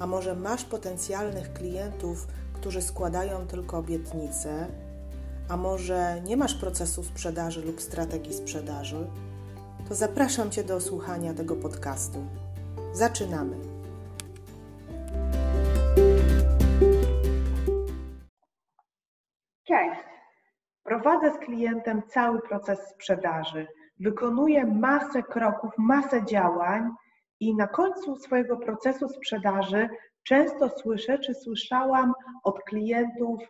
a może masz potencjalnych klientów, którzy składają tylko obietnice, a może nie masz procesu sprzedaży lub strategii sprzedaży, to zapraszam Cię do słuchania tego podcastu. Zaczynamy. Cześć. Prowadzę z klientem cały proces sprzedaży. Wykonuję masę kroków, masę działań i na końcu swojego procesu sprzedaży często słyszę, czy słyszałam od klientów,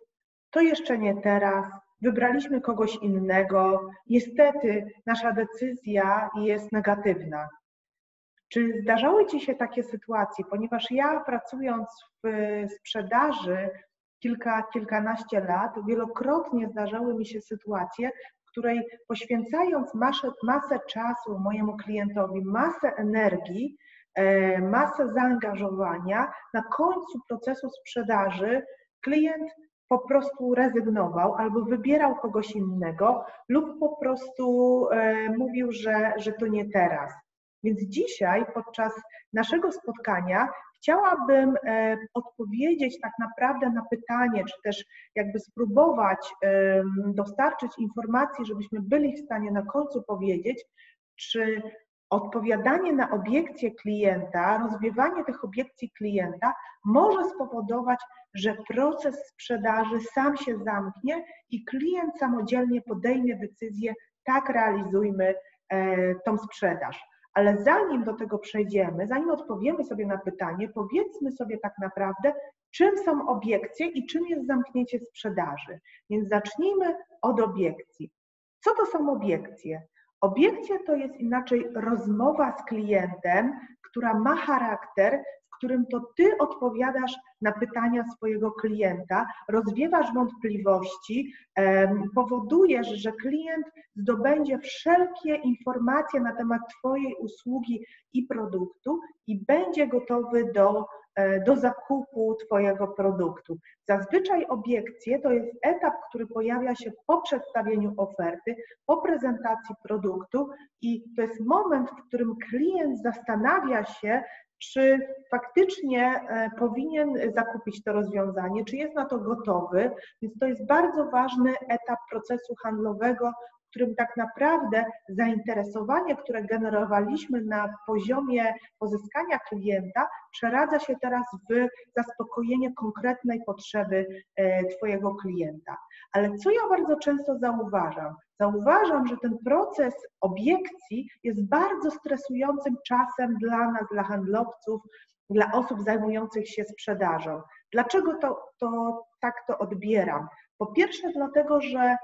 to jeszcze nie teraz, wybraliśmy kogoś innego, niestety nasza decyzja jest negatywna. Czy zdarzały Ci się takie sytuacje? Ponieważ ja pracując w sprzedaży kilka, kilkanaście lat, wielokrotnie zdarzały mi się sytuacje, której poświęcając masę, masę czasu mojemu klientowi, masę energii, e, masę zaangażowania, na końcu procesu sprzedaży klient po prostu rezygnował albo wybierał kogoś innego lub po prostu e, mówił, że, że to nie teraz. Więc dzisiaj podczas naszego spotkania chciałabym e, odpowiedzieć tak naprawdę na pytanie, czy też jakby spróbować dostarczyć informacji, żebyśmy byli w stanie na końcu powiedzieć, czy odpowiadanie na obiekcje klienta, rozwiewanie tych obiekcji klienta może spowodować, że proces sprzedaży sam się zamknie i klient samodzielnie podejmie decyzję, tak realizujmy e, tą sprzedaż. Ale zanim do tego przejdziemy, zanim odpowiemy sobie na pytanie, powiedzmy sobie tak naprawdę, czym są obiekcje i czym jest zamknięcie sprzedaży. Więc zacznijmy od obiekcji. Co to są obiekcje? Obiekcja to jest inaczej rozmowa z klientem, która ma charakter, którym to ty odpowiadasz na pytania swojego klienta, rozwiewasz wątpliwości, powodujesz, że klient zdobędzie wszelkie informacje na temat Twojej usługi i produktu i będzie gotowy do E, do zakupu Twojego produktu. Zazwyczaj obiekcje to jest etap, który pojawia się po przedstawieniu oferty, po prezentacji produktu i to jest moment, w którym klient zastanawia się, czy faktycznie e, powinien zakupić to rozwiązanie, czy jest na to gotowy. Więc to jest bardzo ważny etap procesu handlowego, którym tak naprawdę zainteresowanie, które generowaliśmy na poziomie pozyskania klienta, przeradza się teraz w zaspokojenie konkretnej potrzeby e, Twojego klienta. Ale co ja bardzo często zauważam? Zauważam, że ten proces obiekcji jest bardzo stresującym czasem dla nas, dla handlowców, dla osób zajmujących się sprzedażą. Dlaczego to, to tak to odbieram? Po pierwsze, dlatego, że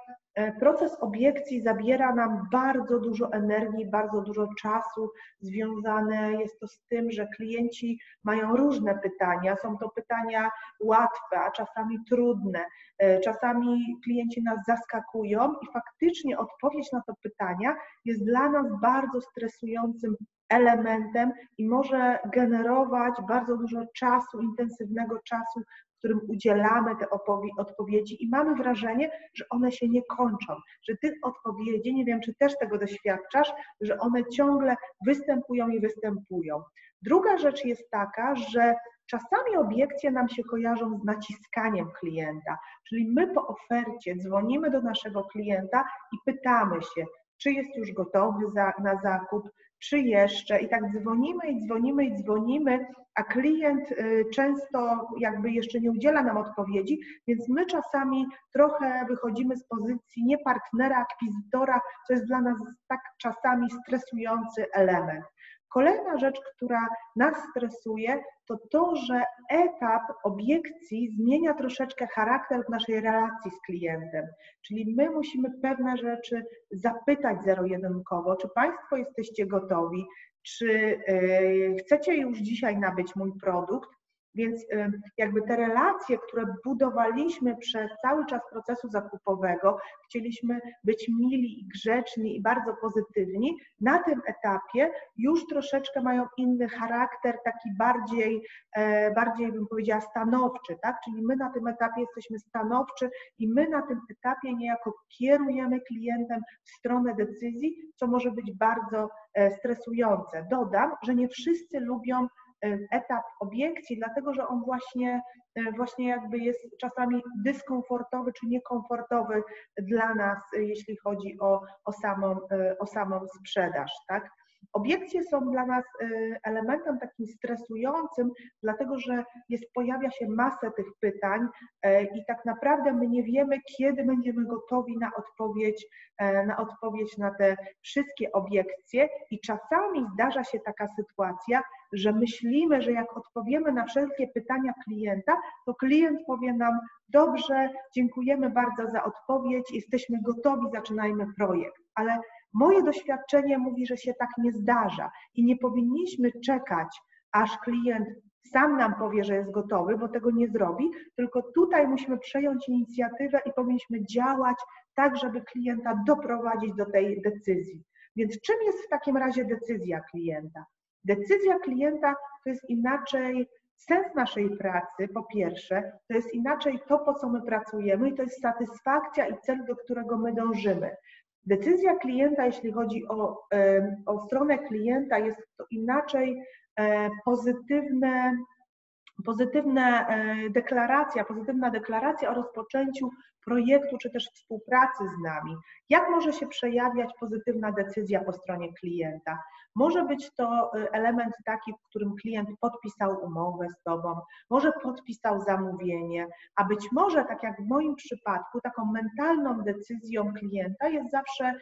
proces obiekcji zabiera nam bardzo dużo energii, bardzo dużo czasu. Związane jest to z tym, że klienci mają różne pytania. Są to pytania łatwe, a czasami trudne. E, czasami klienci nas zaskakują i faktycznie odpowiedź na to pytania jest dla nas bardzo stresującym elementem i może generować bardzo dużo czasu, intensywnego czasu którym udzielamy te odpowiedzi i mamy wrażenie, że one się nie kończą, że tych odpowiedzi, nie wiem czy też tego doświadczasz, że one ciągle występują i występują. Druga rzecz jest taka, że czasami obiekcje nam się kojarzą z naciskaniem klienta, czyli my po ofercie dzwonimy do naszego klienta i pytamy się, czy jest już gotowy za, na zakup, czy jeszcze i tak dzwonimy i dzwonimy i dzwonimy, a klient y, często jakby jeszcze nie udziela nam odpowiedzi, więc my czasami trochę wychodzimy z pozycji nie partnera, akwizytora, co jest dla nas tak czasami stresujący element. Kolejna rzecz, która nas stresuje, to to, że etap obiekcji zmienia troszeczkę charakter naszej relacji z klientem. Czyli my musimy pewne rzeczy zapytać zero-jedynkowo, czy Państwo jesteście gotowi, czy yy, chcecie już dzisiaj nabyć mój produkt, Więc jakby te relacje, które budowaliśmy przez cały czas procesu zakupowego, chcieliśmy być mili i grzeczni i bardzo pozytywni, na tym etapie już troszeczkę mają inny charakter, taki bardziej, e, bardziej bym powiedziała stanowczy, tak? Czyli my na tym etapie jesteśmy stanowczy i my na tym etapie niejako kierujemy klientem w stronę decyzji, co może być bardzo e, stresujące. Dodam, że nie wszyscy lubią etap obiekcji, dlatego że on właśnie, e, właśnie jakby jest czasami dyskomfortowy czy niekomfortowy dla nas, e, jeśli chodzi o, o, samą, o samą sprzedaż. Tak? Obiekcje są dla nas elementem takim stresującym, dlatego że jest, pojawia się masa tych pytań i tak naprawdę my nie wiemy, kiedy będziemy gotowi na odpowiedź, na odpowiedź na te wszystkie obiekcje i czasami zdarza się taka sytuacja, że myślimy, że jak odpowiemy na wszelkie pytania klienta, to klient powie nam: Dobrze, dziękujemy bardzo za odpowiedź, jesteśmy gotowi, zaczynajmy projekt. Ale moje doświadczenie mówi, że się tak nie zdarza i nie powinniśmy czekać, aż klient sam nam powie, że jest gotowy, bo tego nie zrobi, tylko tutaj musimy przejąć inicjatywę i powinniśmy działać tak, żeby klienta doprowadzić do tej decyzji. Więc czym jest w takim razie decyzja klienta? Decyzja klienta to jest inaczej sens naszej pracy, po pierwsze, to jest inaczej to, po co my pracujemy, i to jest satysfakcja i cel, do którego my dążymy. Decyzja klienta, jeśli chodzi o, o stronę klienta, jest to inaczej e, pozytywne, e, deklaracja, pozytywna deklaracja o rozpoczęciu projektu czy też współpracy z nami. Jak może się przejawiać pozytywna decyzja po stronie klienta? Może być to y, element taki, w którym klient podpisał umowę z Tobą, może podpisał zamówienie, a być może, tak jak w moim przypadku, taką mentalną decyzją klienta jest zawsze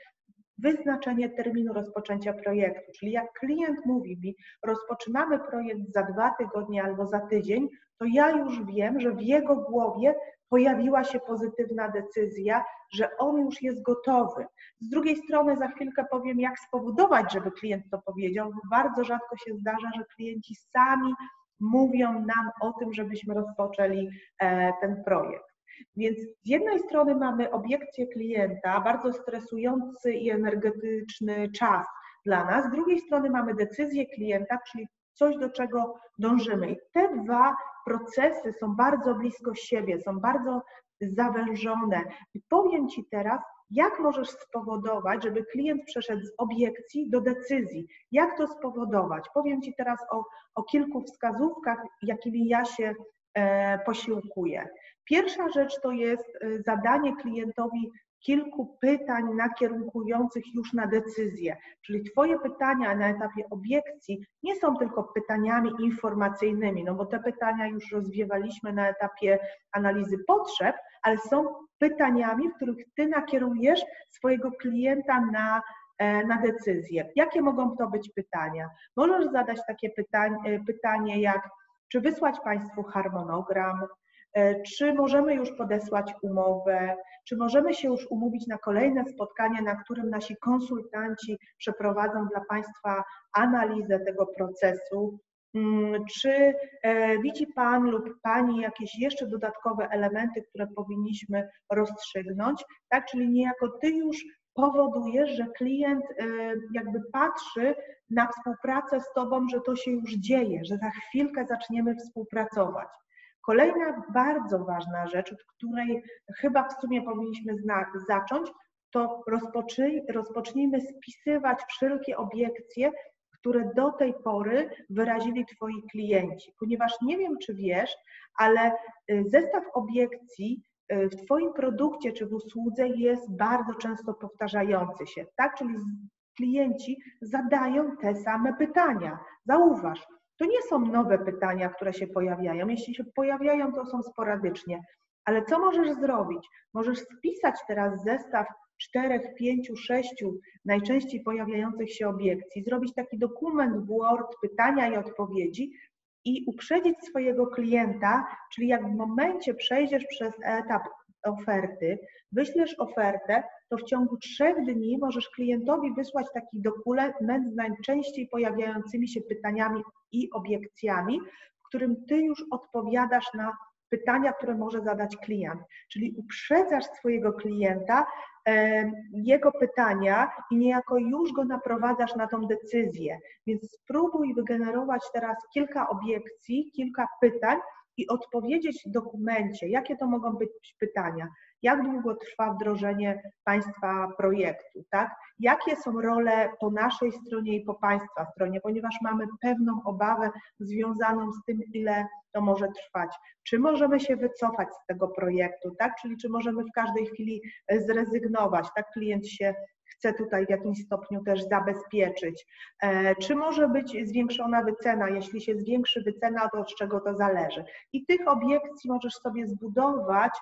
wyznaczenie terminu rozpoczęcia projektu. Czyli jak klient mówi mi, rozpoczynamy projekt za dwa tygodnie albo za tydzień, to ja już wiem, że w jego głowie pojawiła się pozytywna decyzja, że on już jest gotowy. Z drugiej strony za chwilkę powiem, jak spowodować, żeby klient to powiedział, bardzo rzadko się zdarza, że klienci sami mówią nam o tym, żebyśmy rozpoczęli e, ten projekt. Więc z jednej strony mamy obiekcję klienta, bardzo stresujący i energetyczny czas dla nas, z drugiej strony mamy decyzję klienta, czyli coś, do czego dążymy. I te dwa procesy są bardzo blisko siebie, są bardzo zawężone. I powiem Ci teraz, jak możesz spowodować, żeby klient przeszedł z obiekcji do decyzji? Jak to spowodować? Powiem Ci teraz o, o kilku wskazówkach, jakimi ja się e, posiłkuję. Pierwsza rzecz to jest e, zadanie klientowi kilku pytań nakierunkujących już na decyzję. Czyli Twoje pytania na etapie obiekcji nie są tylko pytaniami informacyjnymi, no bo te pytania już rozwiewaliśmy na etapie analizy potrzeb, ale są pytaniami, w których Ty nakierujesz swojego klienta na e, na decyzję. Jakie mogą to być pytania? Możesz zadać takie pytanie, pytanie jak, czy wysłać Państwu harmonogram, E, czy możemy już podesłać umowę, czy możemy się już umówić na kolejne spotkanie, na którym nasi konsultanci przeprowadzą dla Państwa analizę tego procesu. Mm, czy e, widzi Pan lub Pani jakieś jeszcze dodatkowe elementy, które powinniśmy rozstrzygnąć? Tak, czyli niejako Ty już powodujesz, że klient e, jakby patrzy na współpracę z Tobą, że to się już dzieje, że za chwilkę zaczniemy współpracować. Kolejna bardzo ważna rzecz, od której chyba w sumie powinniśmy zacząć, to rozpocznij, rozpocznijmy spisywać wszelkie obiekcje, które do tej pory wyrazili Twoi klienci. Ponieważ nie wiem, czy wiesz, ale y, zestaw obiekcji y, w Twoim produkcie czy w usłudze jest bardzo często powtarzający się, tak? Czyli klienci zadają te same pytania. Zauważ, to nie są nowe pytania, które się pojawiają. Jeśli się pojawiają, to są sporadycznie. Ale co możesz zrobić? Możesz spisać teraz zestaw czterech, pięciu, sześciu najczęściej pojawiających się obiekcji, zrobić taki dokument Word, pytania i odpowiedzi i uprzedzić swojego klienta, czyli jak w momencie przejdziesz przez etap oferty, wyślesz ofertę, to w ciągu trzech dni możesz klientowi wysłać taki dokument z najczęściej pojawiającymi się pytaniami i obiekcjami, w którym ty już odpowiadasz na pytania, które może zadać klient. Czyli uprzedzasz swojego klienta, jego pytania i niejako już go naprowadzasz na tą decyzję. Więc spróbuj wygenerować teraz kilka obiekcji, kilka pytań i odpowiedzieć w dokumencie, jakie to mogą być pytania jak długo trwa wdrożenie Państwa projektu, tak? Jakie są role po naszej stronie i po Państwa stronie, ponieważ mamy pewną obawę związaną z tym, ile to może trwać. Czy możemy się wycofać z tego projektu, tak? Czyli czy możemy w każdej chwili e, zrezygnować, tak? Klient się chce tutaj w jakimś stopniu też zabezpieczyć. E, czy może być zwiększona wycena? Jeśli się zwiększy wycena, to od czego to zależy? I tych obiekcji możesz sobie zbudować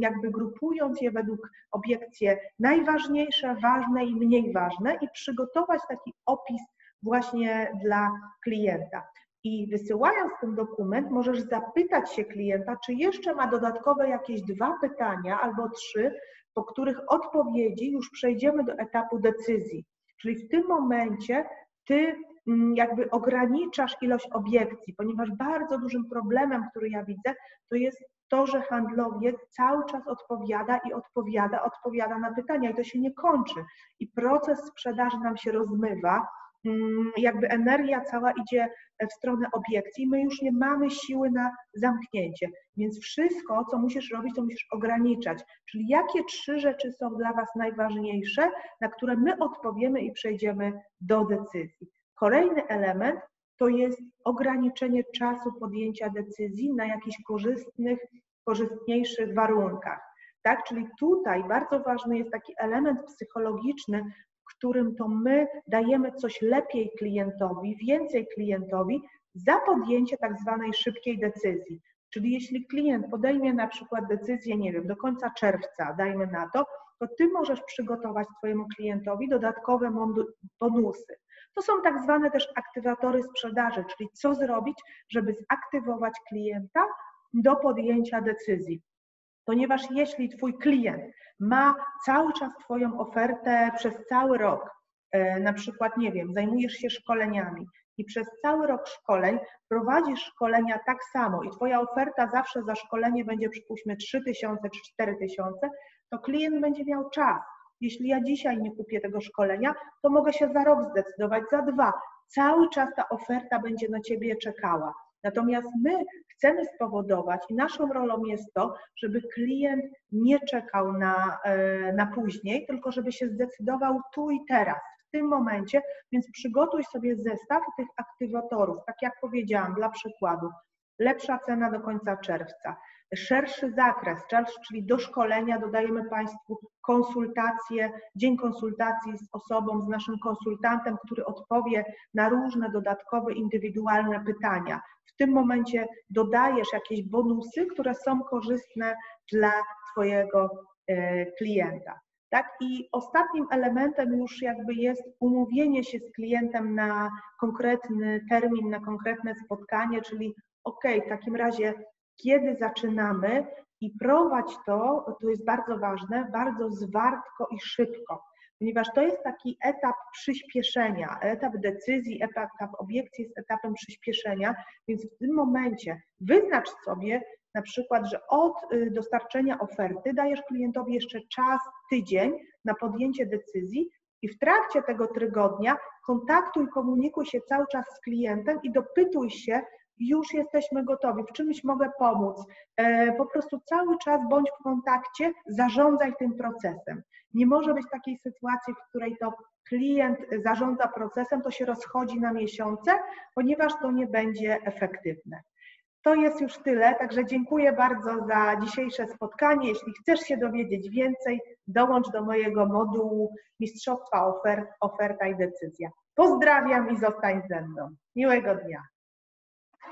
jakby grupując je według obiekcji najważniejsze, ważne i mniej ważne i przygotować taki opis właśnie dla klienta. I wysyłając ten dokument, możesz zapytać się klienta, czy jeszcze ma dodatkowe jakieś dwa pytania albo trzy, po których odpowiedzi już przejdziemy do etapu decyzji. Czyli w tym momencie ty mm, jakby ograniczasz ilość obiekcji, ponieważ bardzo dużym problemem, który ja widzę, to jest to, że handlowiec cały czas odpowiada i odpowiada, odpowiada na pytania i to się nie kończy. I proces sprzedaży nam się rozmywa, mm, jakby energia cała idzie w stronę obiekcji, my już nie mamy siły na zamknięcie. Więc wszystko, co musisz robić, to musisz ograniczać. Czyli jakie trzy rzeczy są dla Was najważniejsze, na które my odpowiemy i przejdziemy do decyzji. Kolejny element to jest ograniczenie czasu podjęcia decyzji na jakichś korzystnych, korzystniejszych warunkach. Tak? Czyli tutaj bardzo ważny jest taki element psychologiczny, w którym to my dajemy coś lepiej klientowi, więcej klientowi za podjęcie tak zwanej szybkiej decyzji. Czyli jeśli klient podejmie na przykład decyzję, nie wiem, do końca czerwca, dajmy na to, to ty możesz przygotować swojemu klientowi dodatkowe bonusy. To są tak zwane też aktywatory sprzedaży, czyli co zrobić, żeby zaktywować klienta do podjęcia decyzji. Ponieważ jeśli Twój klient ma cały czas Twoją ofertę przez cały rok, e, na przykład, nie wiem, zajmujesz się szkoleniami i przez cały rok szkoleń prowadzisz szkolenia tak samo i Twoja oferta zawsze za szkolenie będzie przypuśćmy 3000 czy 4000, to klient będzie miał czas jeśli ja dzisiaj nie kupię tego szkolenia, to mogę się za rok zdecydować, za dwa. Cały czas ta oferta będzie na ciebie czekała. Natomiast my chcemy spowodować i naszą rolą jest to, żeby klient nie czekał na, e, na później, tylko żeby się zdecydował tu i teraz, w tym momencie, więc przygotuj sobie zestaw tych aktywatorów, tak jak powiedziałam, dla przykładu, lepsza cena do końca czerwca, szerszy zakres, czyli do szkolenia dodajemy Państwu konsultacje, dzień konsultacji z osobą, z naszym konsultantem, który odpowie na różne dodatkowe, indywidualne pytania. W tym momencie dodajesz jakieś bonusy, które są korzystne dla Twojego e, klienta. Tak? I ostatnim elementem już jakby jest umówienie się z klientem na konkretny termin, na konkretne spotkanie, czyli OK, w takim razie kiedy zaczynamy i prowadź to, to jest bardzo ważne, bardzo zwartko i szybko, ponieważ to jest taki etap przyspieszenia, etap decyzji, etap obiekcji jest etapem przyspieszenia, więc w tym momencie wyznacz sobie na przykład, że od y, dostarczenia oferty dajesz klientowi jeszcze czas, tydzień na podjęcie decyzji i w trakcie tego tygodnia kontaktuj, komunikuj się cały czas z klientem i dopytuj się, już jesteśmy gotowi, w czymś mogę pomóc. E, po prostu cały czas bądź w kontakcie, zarządzaj tym procesem. Nie może być takiej sytuacji, w której to klient zarządza procesem, to się rozchodzi na miesiące, ponieważ to nie będzie efektywne. To jest już tyle, także dziękuję bardzo za dzisiejsze spotkanie. Jeśli chcesz się dowiedzieć więcej, dołącz do mojego modułu Mistrzostwa ofert, Oferta i Decyzja. Pozdrawiam i zostań ze mną. Miłego dnia.